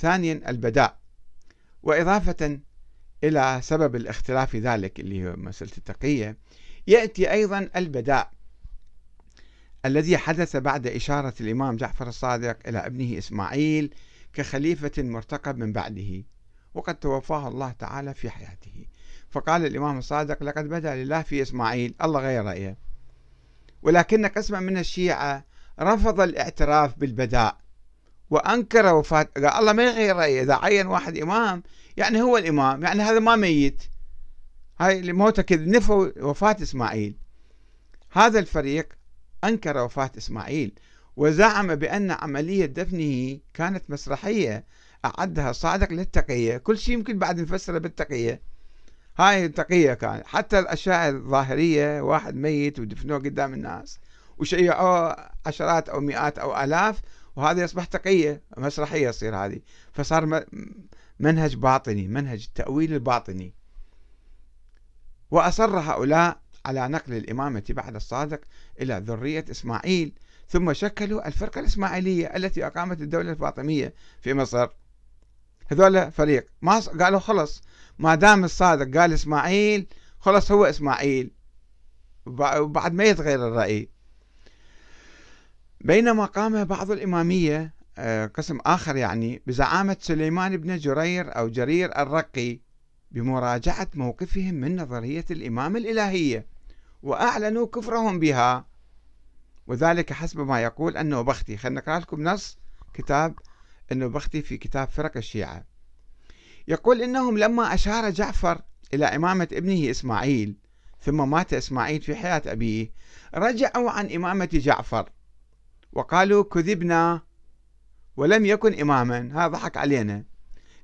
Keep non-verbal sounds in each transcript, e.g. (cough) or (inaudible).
ثانيا البداء وإضافة إلى سبب الاختلاف ذلك اللي هو مسألة التقية يأتي أيضا البداء الذي حدث بعد إشارة الإمام جعفر الصادق إلى ابنه إسماعيل كخليفة مرتقب من بعده وقد توفاه الله تعالى في حياته. فقال الإمام الصادق لقد بدأ لله في إسماعيل الله غير رأيه. ولكن قسما من الشيعة رفض الاعتراف بالبداء وأنكر وفاة الله ما يغير رأيه. إذا عين واحد إمام يعني هو الإمام يعني هذا ما ميت. هاي الموتى كذا. نفوا وفاة إسماعيل. هذا الفريق أنكر وفاة إسماعيل. وزعم بأن عملية دفنه كانت مسرحية. أعدها صادق للتقية. كل شيء يمكن بعد نفسره بالتقية. هاي التقية كان. حتى الأشياء الظاهرية واحد ميت ودفنوه قدام الناس. وشيعوه عشرات أو مئات أو آلاف وهذا يصبح تقية مسرحية تصير هذه. فصار منهج باطني منهج التأويل الباطني. وأصر هؤلاء على نقل الإمامة بعد الصادق إلى ذرية إسماعيل ثم شكلوا الفرقة الإسماعيلية التي أقامت الدولة الفاطمية في مصر. هذول فريق ما قالوا خلص ما دام الصادق قال إسماعيل خلص هو إسماعيل. وبعد ما يتغير الرأي. بينما قام بعض الإمامية آه، قسم آخر يعني بزعامة سليمان بن جرير أو جرير الرقي بمراجعة موقفهم من نظرية الإمامة الإلهية وأعلنوا كفرهم بها. وذلك حسب ما يقول النوبختي. خلينا نقرأ لكم نص كتاب النوبختي في كتاب فرق الشيعة. يقول إنهم لما أشار جعفر إلى إمامة ابنه إسماعيل ثم مات إسماعيل في حياة أبيه رجعوا عن إمامة جعفر. وقالوا كذبنا ولم يكن إماما. هذا ضحك علينا.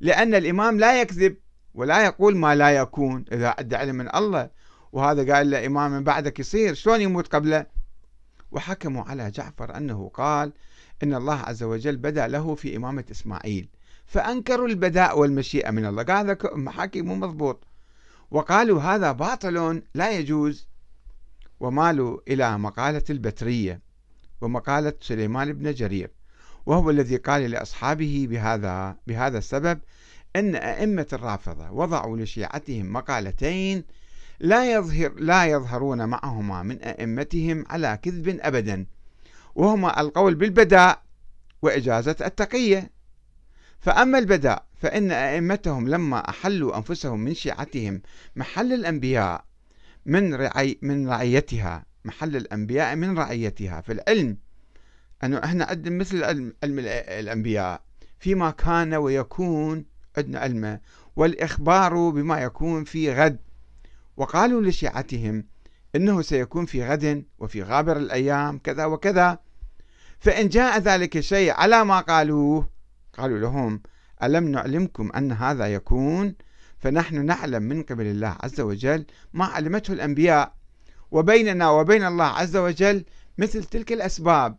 لأن الإمام لا يكذب ولا يقول ما لا يكون إذا أدى علم من الله. وهذا قال له إمام بعدك يصير. شلون يموت قبله؟ وحكموا على جعفر أنه قال إن الله عز وجل بدا له في إمامة إسماعيل. فأنكروا البداء والمشيئة من الله. قال هذا محاكي مو مضبوط. وقالوا هذا باطل لا يجوز. ومالوا إلى مقالة البترية. ومقالة سليمان بن جرير. وهو الذي قال لأصحابه بهذا بهذا السبب أن أئمة الرافضة وضعوا لشيعتهم مقالتين لا يظهر لا يظهرون معهما من أئمتهم على كذب أبدا وهما القول بالبداء وإجازة التقية. فأما البداء فإن أئمتهم لما أحلوا أنفسهم من شيعتهم محل الأنبياء من رعي من رعيتها محل الأنبياء من رعيتها. في العلم أنه إحنا عندنا مثل علم, الأنبياء فيما كان ويكون عندنا علمه والإخبار بما يكون في غد. وقالوا لشيعتهم إنه سيكون في غد وفي غابر الأيام كذا وكذا. فإن جاء ذلك الشيء على ما قالوه قالوا لهم ألم نعلمكم أن هذا يكون؟ فنحن نعلم من قبل الله عز وجل ما علمته الأنبياء. وبيننا وبين الله عز وجل مثل تلك الأسباب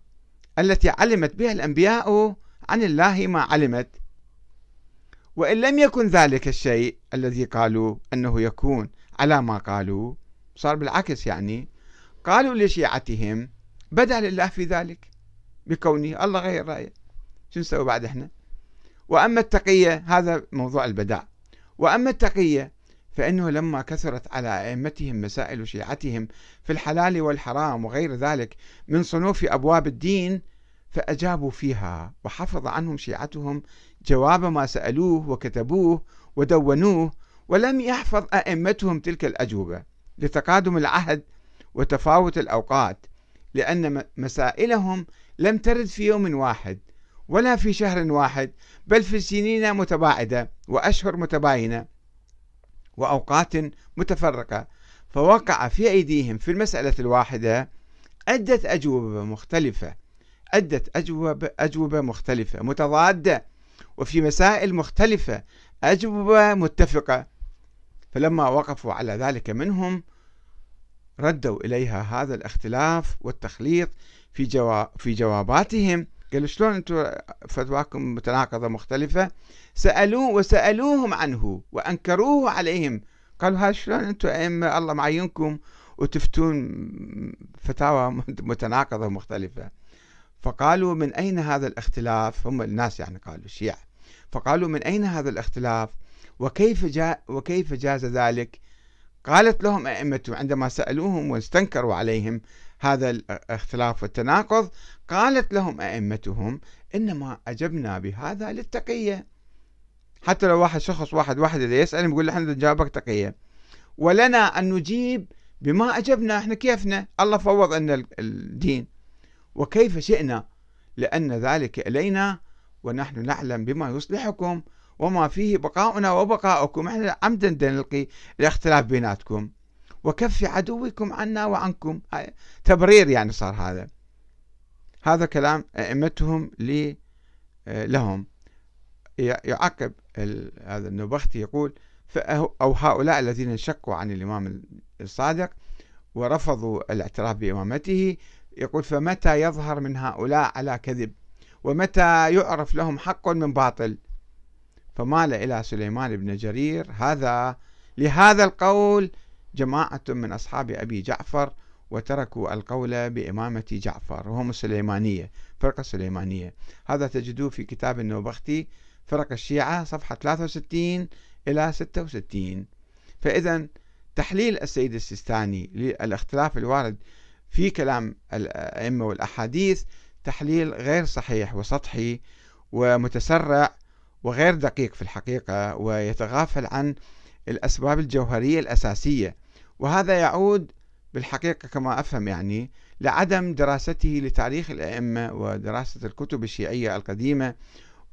التي علمت بها الأنبياء عن الله ما علمت. وإن لم يكن ذلك الشيء الذي قالوا أنه يكون على ما قالوا صار بالعكس يعني قالوا لشيعتهم بدا لله في ذلك بكونه الله غير رأيه شو نسوي بعد إحنا؟ وأما التقية هذا موضوع البداء. وأما التقية فإنه لما كثرت على أئمتهم مسائل شيعتهم في الحلال والحرام وغير ذلك من صنوف أبواب الدين فأجابوا فيها وحفظ عنهم شيعتهم جواب ما سألوه وكتبوه ودونوه ولم يحفظ أئمتهم تلك الأجوبة لتقادم العهد وتفاوت الأوقات لأن مسائلهم لم ترد في يوم واحد ولا في شهر واحد بل في سنين متباعدة وأشهر متباينة. وأوقات متفرقة. فوقع في أيديهم في المسألة الواحدة عدة أجوبة مختلفة. عدة أجوبة, أجوبة مختلفة متضادة وفي مسائل مختلفة أجوبة متفقة. فلما وقفوا على ذلك منهم ردوا إليها هذا الاختلاف والتخليط في جواب في جواباتهم قالوا شلون أنتم فتواكم متناقضة مختلفة؟ سألوه وسألوهم عنه وأنكروه عليهم. قالوا هذا شلون أنتم أئمة الله معينكم وتفتون فتاوى (laughs) متناقضة مختلفة؟ فقالوا من أين هذا الاختلاف؟ هم الناس يعني قالوا الشيعة فقالوا من أين هذا الاختلاف؟ وكيف, جاء وكيف جاز ذلك؟ قالت لهم أئمتهم عندما سألوهم واستنكروا عليهم هذا الاختلاف والتناقض قالت لهم أئمتهم إنما أجبنا بهذا للتقية. حتى لو واحد شخص واحد واحد إذا يسأل يقول إحنا نجاوبك تقية. ولنا أن نجيب بما أجبنا إحنا كيفنا؟ الله فوض أن الدين. وكيف شئنا؟ لأن ذلك إلينا ونحن نعلم بما يصلحكم وما فيه بقاؤنا وبقاؤكم. إحنا عمدا نلقي الاختلاف بيناتكم. وكف عدوكم عنا وعنكم. تبرير يعني صار هذا. هذا كلام أئمتهم لهم. يعقب هذا النبختي يقول أو هؤلاء الذين انشقوا عن الإمام الصادق ورفضوا الاعتراف بإمامته يقول فمتى يظهر من هؤلاء على كذب؟ ومتى يعرف لهم حق من باطل؟ فمال إلى سليمان بن جرير. هذا لهذا القول جماعة من أصحاب أبي جعفر وتركوا القول بإمامة جعفر وهم السليمانية فرقة السليمانية هذا تجدوه في كتاب النوبختي فرق الشيعة صفحة 63 إلى 66 فإذا تحليل السيد السيستاني للاختلاف الوارد في كلام الأئمة والأحاديث تحليل غير صحيح وسطحي ومتسرع وغير دقيق في الحقيقة ويتغافل عن الأسباب الجوهرية الأساسية وهذا يعود بالحقيقة كما أفهم يعني لعدم دراسته لتاريخ الأئمة ودراسة الكتب الشيعية القديمة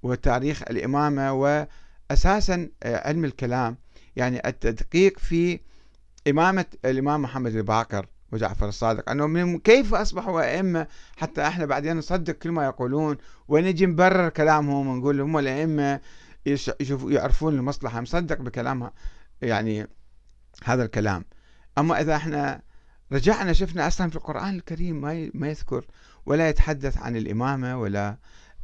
وتاريخ الإمامة وأساسا علم الكلام. يعني التدقيق في إمامة الإمام محمد الباقر وجعفر الصادق أنه من كيف أصبحوا أئمة حتى إحنا بعدين نصدق كل ما يقولون ونجي نبرر كلامهم ونقول هم الأئمة يعرفون المصلحة نصدق بكلامها يعني هذا الكلام. أما إذا إحنا رجعنا شفنا أصلا في القرآن الكريم ما ما يذكر ولا يتحدث عن الإمامة ولا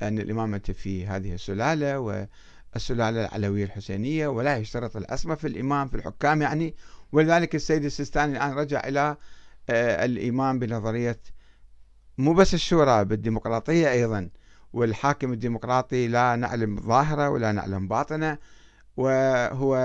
أن الإمامة في هذه السلالة والسلالة العلوية الحسينية ولا يشترط العصمة في الإمام في الحكام يعني. ولذلك السيد السيستاني الآن رجع إلى آه، الإيمان بنظرية مو بس الشورى بالديمقراطية أيضا والحاكم الديمقراطي لا نعلم ظاهرة ولا نعلم باطنة وهو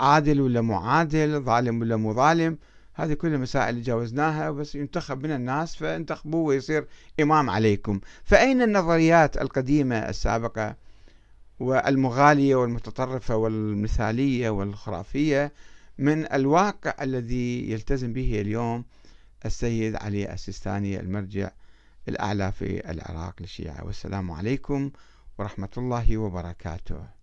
عادل ولا معادل ظالم ولا مو ظالم هذه كل المسائل اللي جاوزناها بس ينتخب من الناس فانتخبوه ويصير إمام عليكم. فأين النظريات القديمة السابقة والمغالية والمتطرفة والمثالية والخرافية من الواقع الذي يلتزم به اليوم السيد علي السيستاني المرجع الأعلى في العراق للشيعة؟ والسلام عليكم ورحمة الله وبركاته.